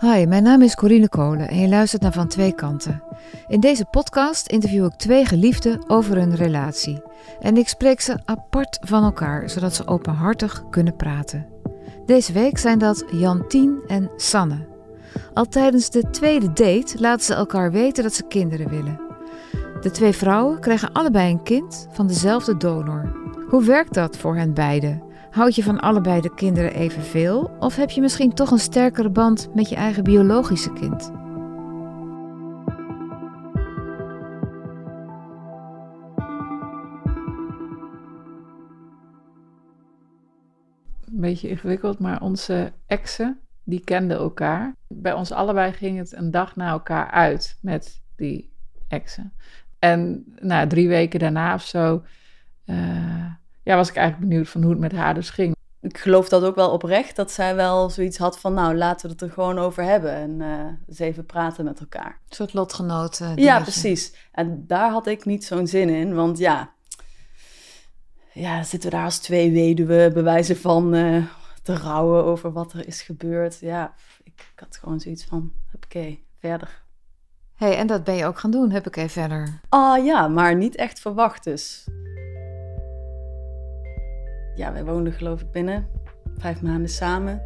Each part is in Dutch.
Hi, mijn naam is Corine Kolen en je luistert naar Van Twee Kanten. In deze podcast interview ik twee geliefden over hun relatie. En ik spreek ze apart van elkaar, zodat ze openhartig kunnen praten. Deze week zijn dat Jantien en Sanne. Al tijdens de tweede date laten ze elkaar weten dat ze kinderen willen. De twee vrouwen krijgen allebei een kind van dezelfde donor. Hoe werkt dat voor hen beiden? Houd je van allebei de kinderen evenveel? Of heb je misschien toch een sterkere band met je eigen biologische kind? Een beetje ingewikkeld, maar onze exen, die kenden elkaar. Bij ons allebei ging het een dag na elkaar uit met die exen. En nou, drie weken daarna of zo uh, ja, was ik eigenlijk benieuwd van hoe het met haar dus ging. Ik geloof dat ook wel oprecht, dat zij wel zoiets had van, nou, laten we het er gewoon over hebben en uh, eens even praten met elkaar. Een soort lotgenoten. Ja, precies. En daar had ik niet zo'n zin in, want ja, ja, zitten we daar als twee weduwen bewijzen van uh, te rouwen over wat er is gebeurd. Ja, ik, ik had gewoon zoiets van, oké, verder. hey, en dat ben je ook gaan doen, heb ik even verder. Ah ja, maar niet echt verwacht dus ja, wij woonden geloof ik binnen vijf maanden samen.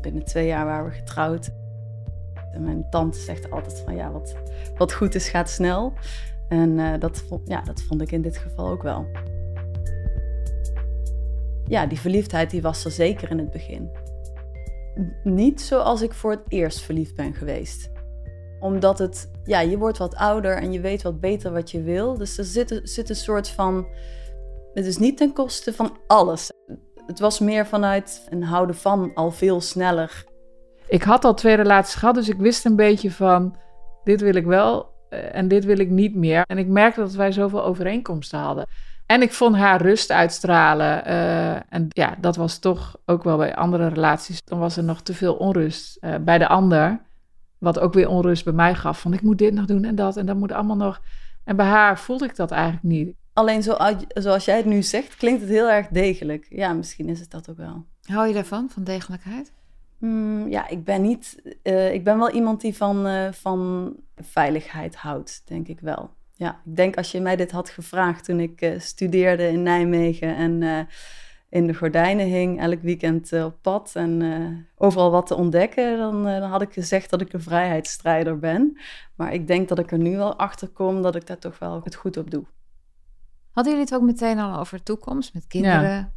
binnen twee jaar waren we getrouwd. En mijn tante zegt altijd van ja, wat, wat goed is gaat snel. En uh, dat, ja, dat vond ik in dit geval ook wel. Ja, die verliefdheid die was er zeker in het begin. Niet zoals ik voor het eerst verliefd ben geweest. Omdat het, ja, je wordt wat ouder en je weet wat beter wat je wil. Dus er zit, zit een soort van het is niet ten koste van alles. Het was meer vanuit een houden van al veel sneller. Ik had al twee relaties gehad, dus ik wist een beetje van dit wil ik wel eh, en dit wil ik niet meer. En ik merkte dat wij zoveel overeenkomsten hadden. En ik vond haar rust uitstralen. Uh, en ja, dat was toch ook wel bij andere relaties. Dan was er nog te veel onrust uh, bij de ander. Wat ook weer onrust bij mij gaf. Van ik moet dit nog doen en dat en dat moet allemaal nog. En bij haar voelde ik dat eigenlijk niet. Alleen zo, zoals jij het nu zegt, klinkt het heel erg degelijk. Ja, misschien is het dat ook wel. Hou je daarvan, van degelijkheid? Mm, ja, ik ben niet. Uh, ik ben wel iemand die van, uh, van veiligheid houdt, denk ik wel. Ja, ik denk als je mij dit had gevraagd toen ik uh, studeerde in Nijmegen en in de gordijnen hing, elk weekend op pad en overal wat te ontdekken, dan, dan, had ik gezegd dat ik een vrijheidsstrijder ben. Maar ik denk dat ik er nu wel achter kom dat ik daar toch wel het goed op doe. Hadden jullie het ook meteen al over toekomst met kinderen? Ja.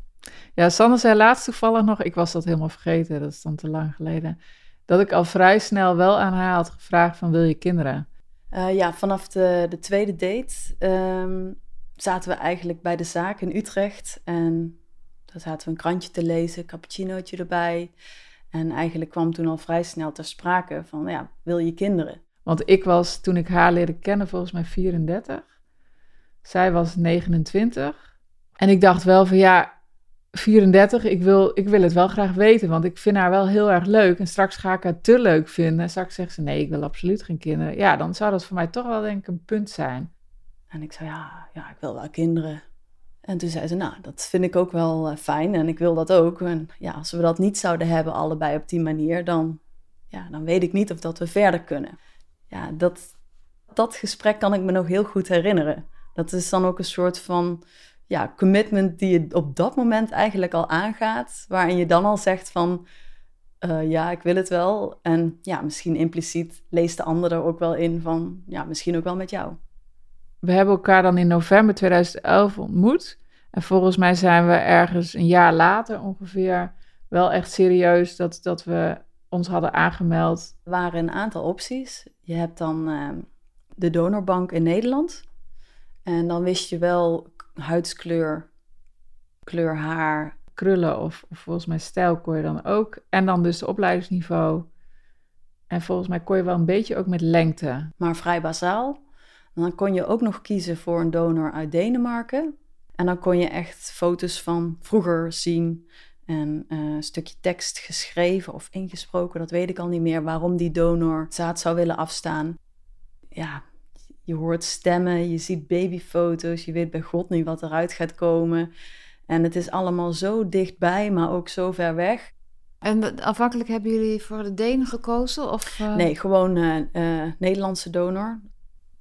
ja, Sanne zei laatst toevallig nog, ik was dat helemaal vergeten, dat is dan te lang geleden, dat ik al vrij snel wel aan haar had gevraagd van wil je kinderen? Uh, ja, vanaf de, de tweede date um, zaten we eigenlijk bij de zaak in Utrecht en daar zaten we een krantje te lezen, cappuccinootje erbij. En eigenlijk kwam toen al vrij snel ter sprake van, ja, wil je kinderen? Want ik was, toen ik haar leerde kennen, volgens mij 34. Zij was 29. En ik dacht wel van ja, 34, ik wil, ik wil het wel graag weten, want ik vind haar wel heel erg leuk. En straks ga ik haar te leuk vinden. En straks zegt ze, nee, ik wil absoluut geen kinderen. Ja, dan zou dat voor mij toch wel denk ik een punt zijn. En ik zei, ja, ja ik wil wel kinderen. En toen zei ze, nou, dat vind ik ook wel uh, fijn en ik wil dat ook. En ja, als we dat niet zouden hebben, allebei op die manier, dan, ja, dan weet ik niet of dat we verder kunnen. Ja, dat, dat gesprek kan ik me nog heel goed herinneren. Dat is dan ook een soort van ja, commitment die je op dat moment eigenlijk al aangaat. Waarin je dan al zegt van uh, ja, ik wil het wel. En ja, misschien impliciet leest de ander er ook wel in van ja, misschien ook wel met jou. We hebben elkaar dan in november 2011 ontmoet. En volgens mij zijn we ergens een jaar later ongeveer wel echt serieus dat, dat we ons hadden aangemeld. Er waren een aantal opties. Je hebt dan uh, de donorbank in Nederland. En dan wist je wel huidskleur, kleur haar. Krullen of, of volgens mij stijl kon je dan ook. En dan dus de opleidingsniveau. En volgens mij kon je wel een beetje ook met lengte. Maar vrij bazaal. dan kon je ook nog kiezen voor een donor uit Denemarken. En dan kon je echt foto's van vroeger zien. En uh, een stukje tekst geschreven of ingesproken, dat weet ik al niet meer, waarom die donor zaad zou willen afstaan. Ja, je hoort stemmen, je ziet babyfoto's, je weet bij God niet wat eruit gaat komen. En het is allemaal zo dichtbij, maar ook zo ver weg. En afhankelijk hebben jullie voor de Denen gekozen? Of, uh... Nee, gewoon uh, Nederlandse donor.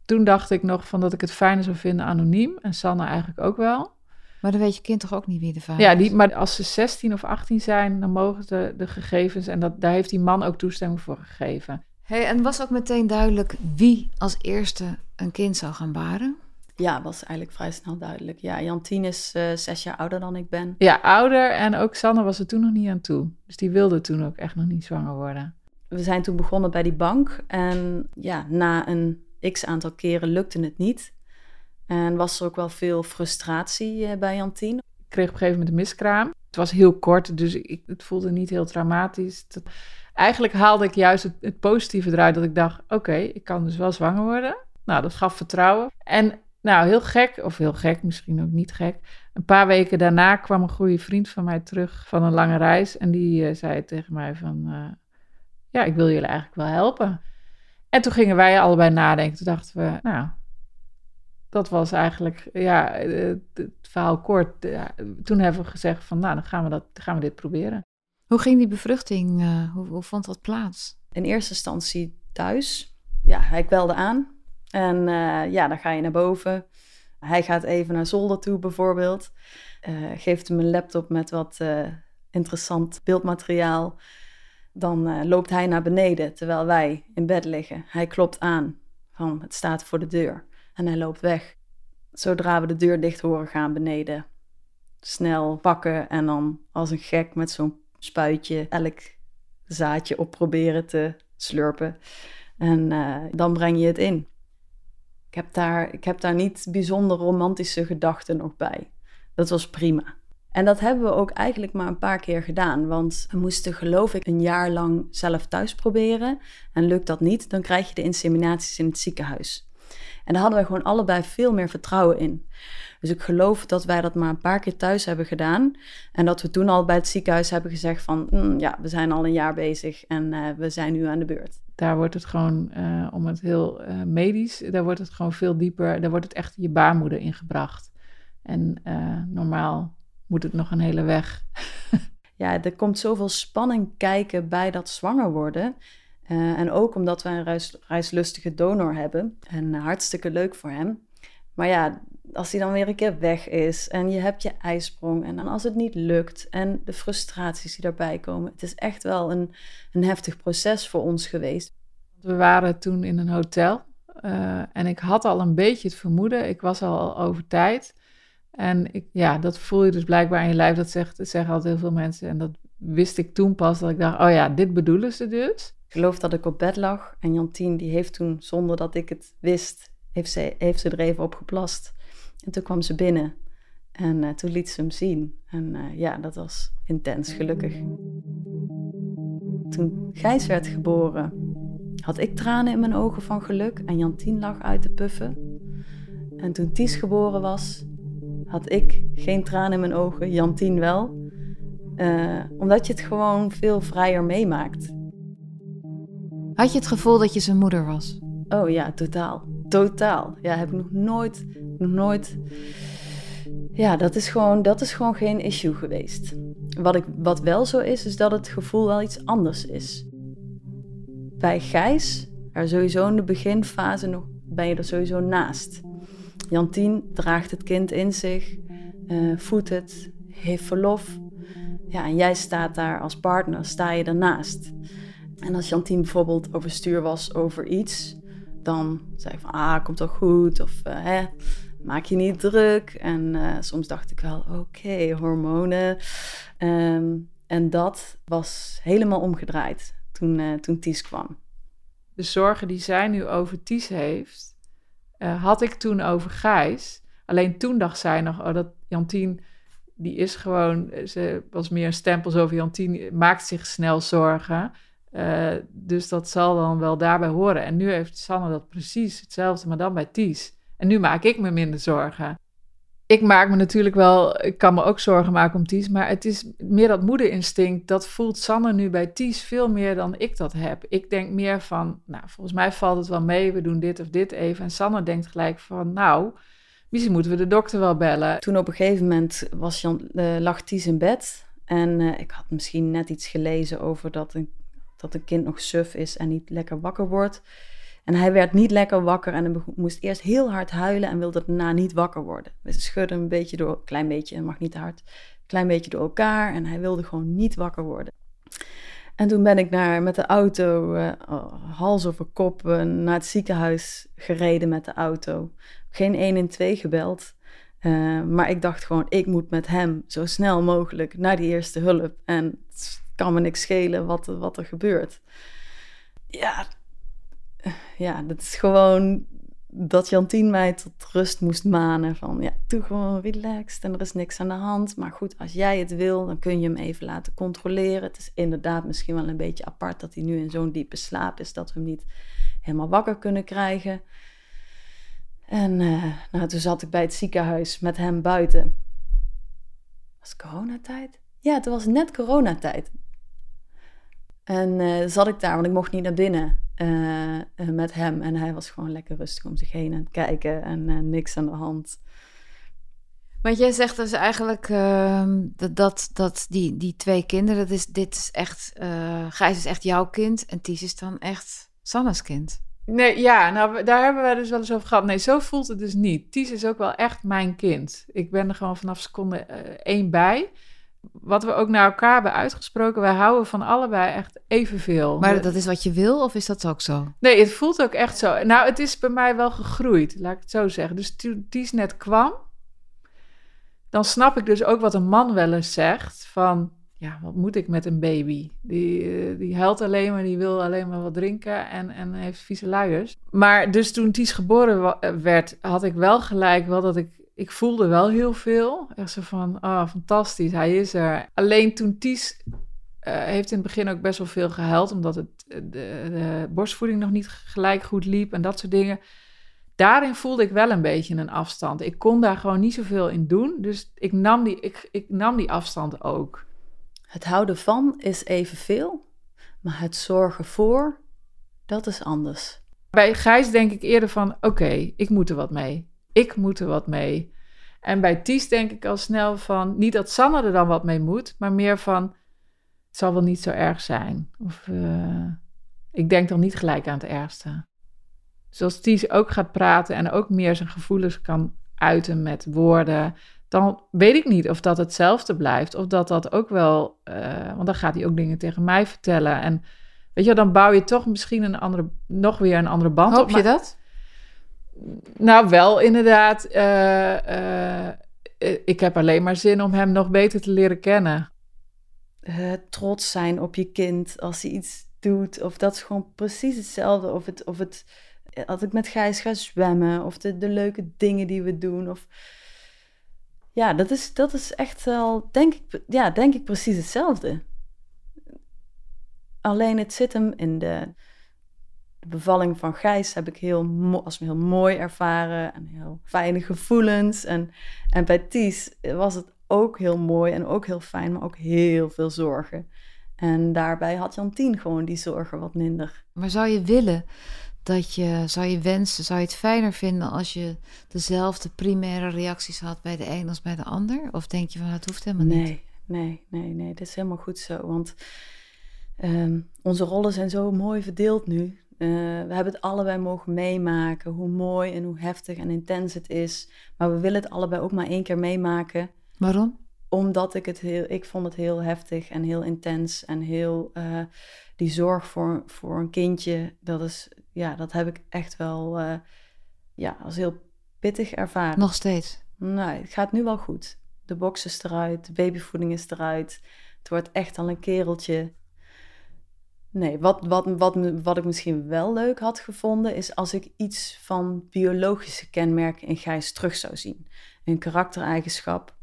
Toen dacht ik nog van dat ik het fijner zou vinden anoniem. En Sanne eigenlijk ook wel. Maar dan weet je kind toch ook niet wie de vader ja, die, maar als ze 16 of 18 zijn, dan mogen ze de gegevens. En dat, daar heeft die man ook toestemming voor gegeven. Hey, en was ook meteen duidelijk wie als eerste een kind zou gaan baren? Ja, was eigenlijk vrij snel duidelijk. Ja, Jantien is uh, zes jaar ouder dan ik ben. Ja, ouder. En ook Sanne was er toen nog niet aan toe. Dus die wilde toen ook echt nog niet zwanger worden. We zijn toen begonnen bij die bank. En ja, na een x aantal keren lukte het niet. En was er ook wel veel frustratie uh, bij Jantien. Ik kreeg op een gegeven moment een miskraam. Het was heel kort, dus ik, het voelde niet heel traumatisch. eigenlijk haalde ik juist het, positieve eruit dat ik dacht... oké, ik kan dus wel zwanger worden. Nou, dat gaf vertrouwen. En nou, heel gek, of heel gek, misschien ook niet gek. Een paar weken daarna kwam een goede vriend van mij terug van een lange reis. En die uh, zei tegen mij van, uh, ja, ik wil jullie eigenlijk wel helpen. En toen gingen wij allebei nadenken. Toen dachten we, nou, dat was eigenlijk, ja, het, het verhaal kort. toen hebben we gezegd van, nou, dan gaan we, dat, gaan we dit proberen. Hoe ging die bevruchting, uh, hoe, hoe vond dat plaats? In eerste instantie thuis. Ja, hij kwelde aan. En uh, ja, dan ga je naar boven. Hij gaat even naar zolder toe bijvoorbeeld. Uh, geeft hem een laptop met wat uh, interessant beeldmateriaal. Dan loopt hij naar beneden terwijl wij in bed liggen. Hij klopt aan van het staat voor de deur en hij loopt weg. Zodra we de deur dicht horen gaan beneden, snel pakken en dan als een gek met zo'n spuitje elk zaadje op proberen te slurpen. En dan breng je het in. Ik heb, daar, ik heb daar niet bijzonder romantische gedachten nog bij. Dat was prima. En dat hebben we ook eigenlijk maar een paar keer gedaan. Want we moesten, geloof ik, een jaar lang zelf thuis proberen. En lukt dat niet, dan krijg je de inseminaties in het ziekenhuis. En daar hadden we gewoon allebei veel meer vertrouwen in. Dus ik geloof dat wij dat maar een paar keer thuis hebben gedaan. En dat we toen al bij het ziekenhuis hebben gezegd van... Mm, ja, we zijn al een jaar bezig en uh, we zijn nu aan de beurt. Daar wordt het gewoon, uh, om het heel uh, medisch... daar wordt het gewoon veel dieper... daar wordt het echt je baarmoeder ingebracht. En normaal moet het nog een hele weg. ja, er komt zoveel spanning kijken bij dat zwanger worden... Uh, en ook omdat wij een reis, reislustige donor hebben. En hartstikke leuk voor hem. Maar ja, als hij dan weer een keer weg is en je hebt je ijsprong en dan als het niet lukt en de frustraties die daarbij komen. Het is echt wel een, een heftig proces voor ons geweest. We waren toen in een hotel uh, en ik had al een beetje het vermoeden, ik was al over tijd. En ik, ja, dat voel je dus blijkbaar in je lijf, dat, zegt, dat zeggen altijd heel veel mensen. En dat wist ik toen pas, dat ik dacht, oh ja, dit bedoelen ze dus. Ik geloof dat ik op bed lag en Jantien die heeft toen, zonder dat ik het wist, heeft ze, heeft ze er even op geplast. En toen kwam ze binnen en uh, toen liet ze hem zien. En uh, ja, dat was intens gelukkig. Toen Gijs werd geboren, had ik tranen in mijn ogen van geluk en Jantien lag uit te puffen. En toen Ties geboren was, had ik geen tranen in mijn ogen, Jantien wel. Uh, omdat je het gewoon veel vrijer meemaakt. Had je het gevoel dat je zijn moeder was? Oh ja, totaal. Totaal. Ja, heb ik nog nooit, nog nooit. Ja, dat is gewoon, dat is gewoon geen issue geweest. Wat, ik, wat wel zo is, is dat het gevoel wel iets anders is. Bij Gijs, er sowieso in de beginfase nog, ben je er sowieso naast. Jantien draagt het kind in zich, uh, voedt het, heeft verlof. Ja, en jij staat daar als partner, sta je ernaast. En als Jantien bijvoorbeeld overstuur was over iets, dan zei ik van, ah, komt toch goed, of uh, hè, maak je niet druk. En uh, soms dacht ik wel, oké, hormonen. Um, en dat was helemaal omgedraaid toen, uh, toen Ties kwam. De zorgen die zij nu over Ties heeft, had ik toen over Gijs. Alleen toen dacht zij nog, oh, dat Jantien, die is gewoon, ze was meer een stempel over Jantien, maakt zich snel zorgen. Uh, dus dat zal dan wel daarbij horen. En nu heeft Sanne dat precies hetzelfde, maar dan bij Ties. En nu maak ik me minder zorgen. Ik maak me natuurlijk wel, ik kan me ook zorgen maken om Ties, maar het is meer dat moederinstinct. Dat voelt Sanne nu bij Ties veel meer dan ik dat heb. Ik denk meer van, nou, volgens mij valt het wel mee, we doen dit of dit even. En Sanne denkt gelijk van, nou, misschien moeten we de dokter wel bellen. Toen op een gegeven moment was Jan, uh, lag Ties in bed En eh, ik had misschien net iets gelezen over dat een, dat een kind nog suf is en niet lekker wakker wordt. En hij werd niet lekker wakker en moest eerst heel hard huilen en wilde daarna niet wakker worden. Ze schudden een beetje door, een klein beetje, mag niet te hard, klein beetje door elkaar en hij wilde gewoon niet wakker worden. En toen ben ik naar, met de auto, uh, hals over kop, uh, naar het ziekenhuis gereden met de auto. Geen 112 gebeld. Uh, maar ik dacht gewoon, ik moet met hem zo snel mogelijk naar die eerste hulp. En kan me niks schelen wat, wat er gebeurt. Ja, ja, dat is gewoon dat Jantien mij tot rust moest manen. Van ja, doe gewoon relaxed en er is niks aan de hand. Maar goed, als jij het wil, dan kun je hem even laten controleren. Het is inderdaad misschien wel een beetje apart dat hij nu in zo'n diepe slaap is dat we hem niet helemaal wakker kunnen krijgen. En uh, nou, toen zat ik bij het ziekenhuis met hem buiten. Was coronatijd? Ja, het was net coronatijd. En uh, zat ik daar, want ik mocht niet naar binnen uh, met hem. En hij was gewoon lekker rustig om zich heen aan het kijken en niks aan de hand. Want jij zegt dus eigenlijk ehm, dat, dat, dat die, die twee kinderen, dat is, dit is echt, Gijs is echt jouw kind en Ties is dan echt Sanne's kind. Nee, ja, nou, daar hebben we dus wel eens over gehad. Nee, zo voelt het dus niet. Ties is ook wel echt mijn kind. Ik ben er gewoon vanaf seconde uh, één bij. Wat we ook naar elkaar hebben uitgesproken, wij houden van allebei echt evenveel. Maar dat is wat je wil, of is dat ook zo? Nee, het voelt ook echt zo. Nou, het is bij mij wel gegroeid, laat ik het zo zeggen. Dus toen Ties net kwam, dan snap ik dus ook wat een man wel eens zegt: van ja, wat moet ik met een baby? Die, uh, die huilt alleen maar, die wil alleen maar wat drinken en, en heeft vieze luiers. Maar dus toen Ties geboren eh, werd, had ik wel gelijk wel dat ik... Ik voelde wel heel veel. Echt zo van, oh, fantastisch, hij is er. Alleen toen Ties uh, heeft in het begin ook best wel veel gehuild... omdat het, de, de borstvoeding nog niet gelijk goed liep en dat soort dingen daarin voelde ik wel een beetje een afstand. Ik kon daar gewoon niet zoveel in doen. Dus ik nam die, ik, ik nam die afstand ook. Het houden van is evenveel, maar het zorgen voor, dat is anders. Bij Gijs denk ik eerder van, oké, ik moet er wat mee. Ik moet er wat mee. En bij Ties denk ik al snel van, niet dat Sanne er dan wat mee moet, maar meer van, het zal wel niet zo erg zijn. Of uh, ik denk dan niet gelijk aan het ergste. Zoals Ties ook gaat praten en ook meer zijn gevoelens kan uiten met woorden, dan weet ik niet of dat hetzelfde blijft. Of dat dat ook wel. Uh, want dan gaat hij ook dingen tegen mij vertellen. En weet je, dan bouw je toch misschien een andere, nog weer een andere band Hoop op. je dat? Nou, wel inderdaad. Uh, uh, ik heb alleen maar zin om hem nog beter te leren kennen. trots zijn op je kind als hij iets doet. Of dat is gewoon precies hetzelfde. Of het. Of het als ik met Gijs ga zwemmen. Of de, de leuke dingen die we doen. Of ja, dat is, dat is echt wel, denk ik, ja, denk ik precies hetzelfde. Alleen het zit hem in de, de bevalling van Gijs heb ik heel, als heel mooi ervaren en heel fijne gevoelens. En, en bij Ties was het ook heel mooi en ook heel fijn, maar ook heel veel zorgen. En daarbij had Jantien gewoon die zorgen wat minder. Maar zou je willen dat je, zou je wensen, zou je het fijner vinden als je dezelfde primaire reacties had bij de een als bij de ander? Of denk je van het hoeft helemaal niet? Nee, nee, nee, nee, dat is helemaal goed zo. Want um, onze rollen zijn zo mooi verdeeld nu. Uh, we hebben het allebei mogen meemaken, hoe mooi en hoe heftig en intens het is. Maar we willen het allebei ook maar één keer meemaken. Waarom? Omdat ik het heel, ik vond het heel heftig en heel intens en heel, uh, die zorg voor, voor een kindje, dat is ja, dat heb ik echt wel uh, ja, als heel pittig ervaren. Nog steeds? Nee, het gaat nu wel goed. De box is eruit, de babyvoeding is eruit. Het wordt echt al een kereltje. Nee, wat, wat, wat, wat ik misschien wel leuk had gevonden, is als ik iets van biologische kenmerken in Gijs terug zou zien. Een karaktereigenschap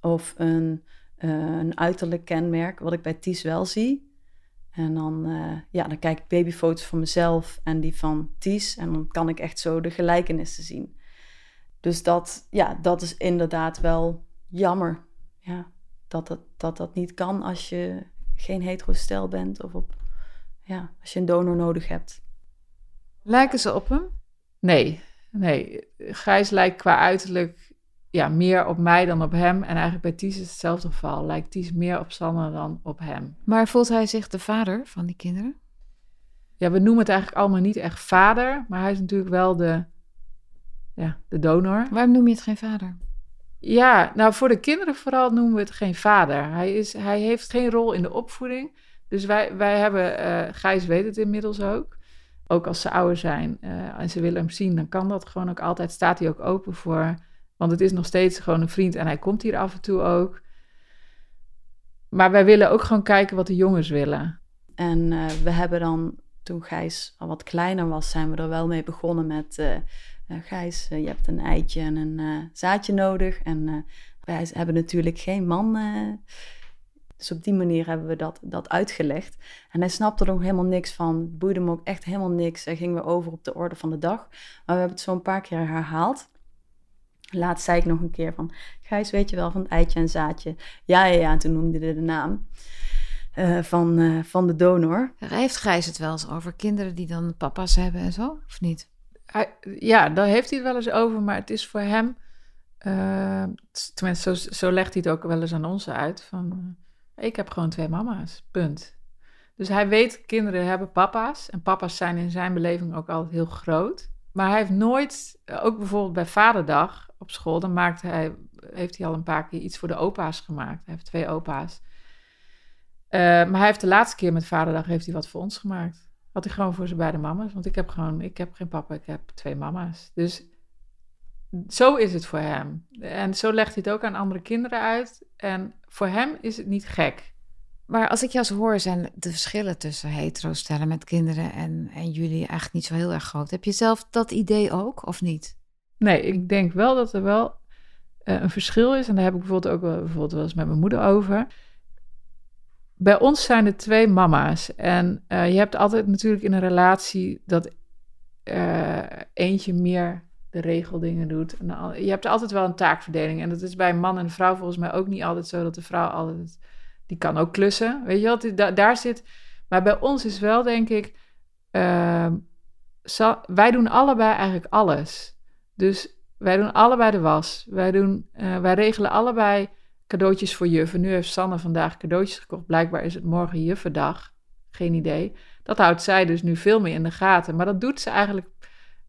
of een, uh, een uiterlijk kenmerk, wat ik bij Ties wel zie. En dan, uh, ja, dan kijk ik babyfoto's van mezelf en die van Ties. En dan kan ik echt zo de gelijkenissen zien. Dus dat, ja, dat is inderdaad wel jammer. Ja, dat, dat, dat dat niet kan als je geen hetero bent of op, ja, als je een donor nodig hebt. Lijken ze op hem? Nee, nee. Gijs lijkt qua uiterlijk ja, meer op mij dan op hem. En eigenlijk bij Ties is hetzelfde geval. Lijkt Ties meer op Sanne dan op hem. Maar voelt hij zich de vader van die kinderen? Ja, we noemen het eigenlijk allemaal niet echt vader. Maar hij is natuurlijk wel de, ja, de donor. Waarom noem je het geen vader? Ja, nou voor de kinderen vooral noemen we het geen vader. Hij, is, hij heeft geen rol in de opvoeding. Dus wij, wij hebben, uh, Gijs weet het inmiddels ook. Ook als ze ouder zijn uh, en ze willen hem zien, dan kan dat gewoon ook altijd. Staat hij ook open voor. Want het is nog steeds gewoon een vriend en hij komt hier af en toe ook. Maar wij willen ook gewoon kijken wat de jongens willen. En uh, we hebben dan, toen Gijs al wat kleiner was, zijn we er wel mee begonnen met... Uh, Gijs, je hebt een eitje en een zaadje nodig. En wij hebben natuurlijk geen man dus op die manier hebben we dat, dat uitgelegd. En hij snapte er nog helemaal niks van. Het boeide hem ook echt helemaal niks. Hij ging weer over op de orde van de dag. Maar we hebben het zo een paar keer herhaald. Laatst zei ik nog een keer van... Gijs, weet je wel, van het eitje en zaadje? Ja, ja, ja. En toen noemde hij de naam uh, van, uh, van de donor. Heeft Gijs het wel eens over kinderen die dan papa's hebben en zo? Of niet? Hij, ja, daar heeft hij het wel eens over. Maar het is voor hem... Uh, tenminste, zo, zo legt hij het ook wel eens aan ons uit. Van, ik heb gewoon twee mama's, punt. Dus hij weet, kinderen hebben papa's. En papa's zijn in zijn beleving ook altijd heel groot. Maar hij heeft nooit, ook bijvoorbeeld bij Vaderdag op school, dan maakt hij, heeft hij al een paar keer iets voor de opa's gemaakt. Hij heeft twee opa's. Uh, maar hij heeft de laatste keer met Vaderdag heeft hij wat voor ons gemaakt. Had hij gewoon voor zijn beide mama's. Want ik heb gewoon, ik heb geen papa, ik heb twee mama's. Dus zo is het voor hem. En zo legt hij het ook aan andere kinderen uit. En voor hem is het niet gek. Maar als ik jou zo hoor, zijn de verschillen tussen hetero stellen met kinderen en, en jullie eigenlijk niet zo heel erg groot. Heb je zelf dat idee ook, of niet? Nee, ik denk wel dat er wel uh, een verschil is. En daar heb ik bijvoorbeeld ook wel, bijvoorbeeld wel eens met mijn moeder over. Bij ons zijn er twee mama's. En uh, je hebt altijd natuurlijk in een relatie dat uh, eentje meer de regeldingen doet. Je hebt altijd wel een taakverdeling. En dat is bij man en vrouw volgens mij ook niet altijd zo dat de vrouw altijd. Die kan ook klussen. Weet je wat? Daar zit. Maar bij ons is wel, denk ik. Uh, wij doen allebei eigenlijk alles. Dus wij doen allebei de was. Wij, doen, uh, wij regelen allebei cadeautjes voor juffen. Nu heeft Sanne vandaag cadeautjes gekocht. Blijkbaar is het morgen juffendag. Geen idee. Dat houdt zij dus nu veel meer in de gaten. Maar dat doet ze eigenlijk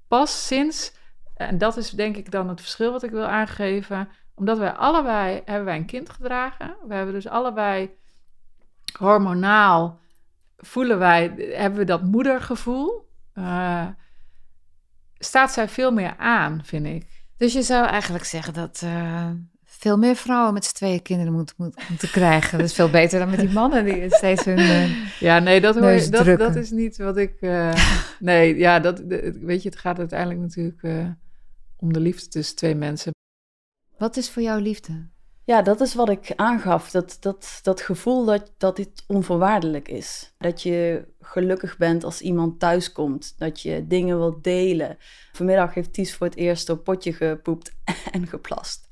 pas sinds en dat is denk ik dan het verschil wat ik wil aangeven. Omdat wij allebei hebben wij een kind gedragen. We hebben dus allebei hormonaal voelen wij, hebben we dat moedergevoel. Uh, staat zij veel meer aan, vind ik. Dus je zou eigenlijk zeggen dat uh, veel meer vrouwen met z'n tweeën kinderen moeten, moeten krijgen. Dat is veel beter dan met die mannen die steeds hun. Uh, ja, nee, dat, hoor je, dat, dat, is niet wat ik. nee, ja, dat, weet je, het gaat uiteindelijk natuurlijk om de liefde tussen twee mensen. Wat is voor jou liefde? Ja, dat is wat ik aangaf. Dat, dat, dat gevoel dat, dat dit onvoorwaardelijk is. Dat je gelukkig bent als iemand thuiskomt. Dat je dingen wilt delen. Vanmiddag heeft Ties voor het eerst op potje gepoept en geplast.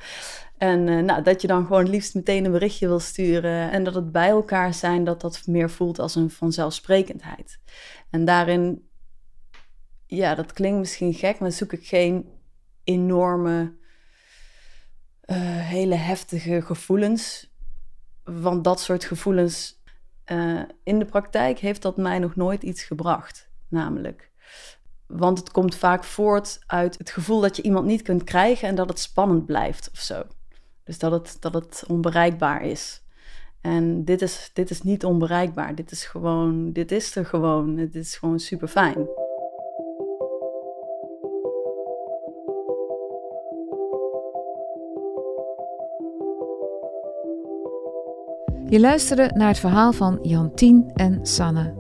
En uh, nou, dat je dan gewoon liefst meteen een berichtje wil sturen. En dat het bij elkaar zijn, dat dat meer voelt als een vanzelfsprekendheid. En daarin, ja, dat klinkt misschien gek, maar zoek ik geen enorme, uh, hele heftige gevoelens. Want dat soort gevoelens uh, in de praktijk heeft dat mij nog nooit iets gebracht, namelijk. Want het komt vaak voort uit het gevoel dat je iemand niet kunt krijgen en dat het spannend blijft of zo. Dus dat het, dat het onbereikbaar is. En dit is, dit is niet onbereikbaar. Dit is gewoon, dit is er gewoon. Het is gewoon super fijn. Je luisterde naar het verhaal van Jantien en Sanne.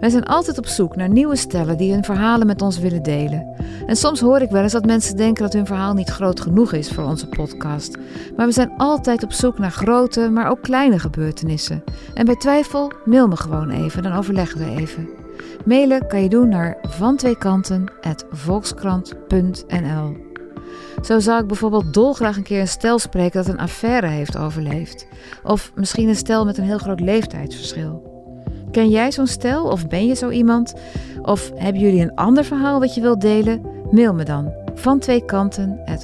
Wij zijn altijd op zoek naar nieuwe stellen die hun verhalen met ons willen delen. En soms hoor ik wel eens dat mensen denken dat hun verhaal niet groot genoeg is voor onze podcast. Maar we zijn altijd op zoek naar grote, maar ook kleine gebeurtenissen. En bij twijfel, mail me gewoon even, dan overleggen we even. Mailen kan je doen naar vantweekanten.volkskrant.nl zo zou ik bijvoorbeeld dolgraag een keer een stel spreken dat een affaire heeft overleefd. Of misschien een stel met een heel groot leeftijdsverschil. Ken jij zo'n stel of ben je zo iemand? Of hebben jullie een ander verhaal wat je wilt delen? Mail me dan van twee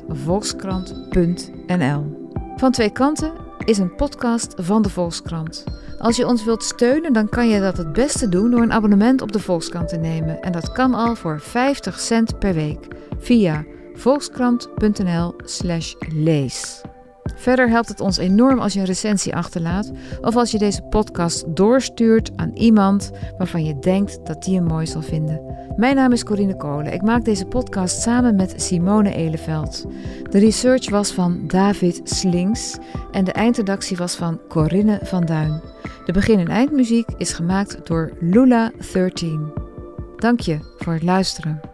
volkskrant.nl. Van twee kanten is een podcast van de Volkskrant. Als je ons wilt steunen, dan kan je dat het beste doen door een abonnement op de Volkskrant te nemen. En dat kan al voor 50 cent per week via volkskrant.nl/lees. Verder helpt het ons enorm als je een recensie achterlaat of als je deze podcast doorstuurt aan iemand waarvan je denkt dat die hem mooi zal vinden. Mijn naam is Corine Kolen. Ik maak deze podcast samen met Simone Eleveld. De research was van David Slings en de eindredactie was van Corinne van Duin. De begin- en eindmuziek is gemaakt door Lula13. Dank je voor het luisteren.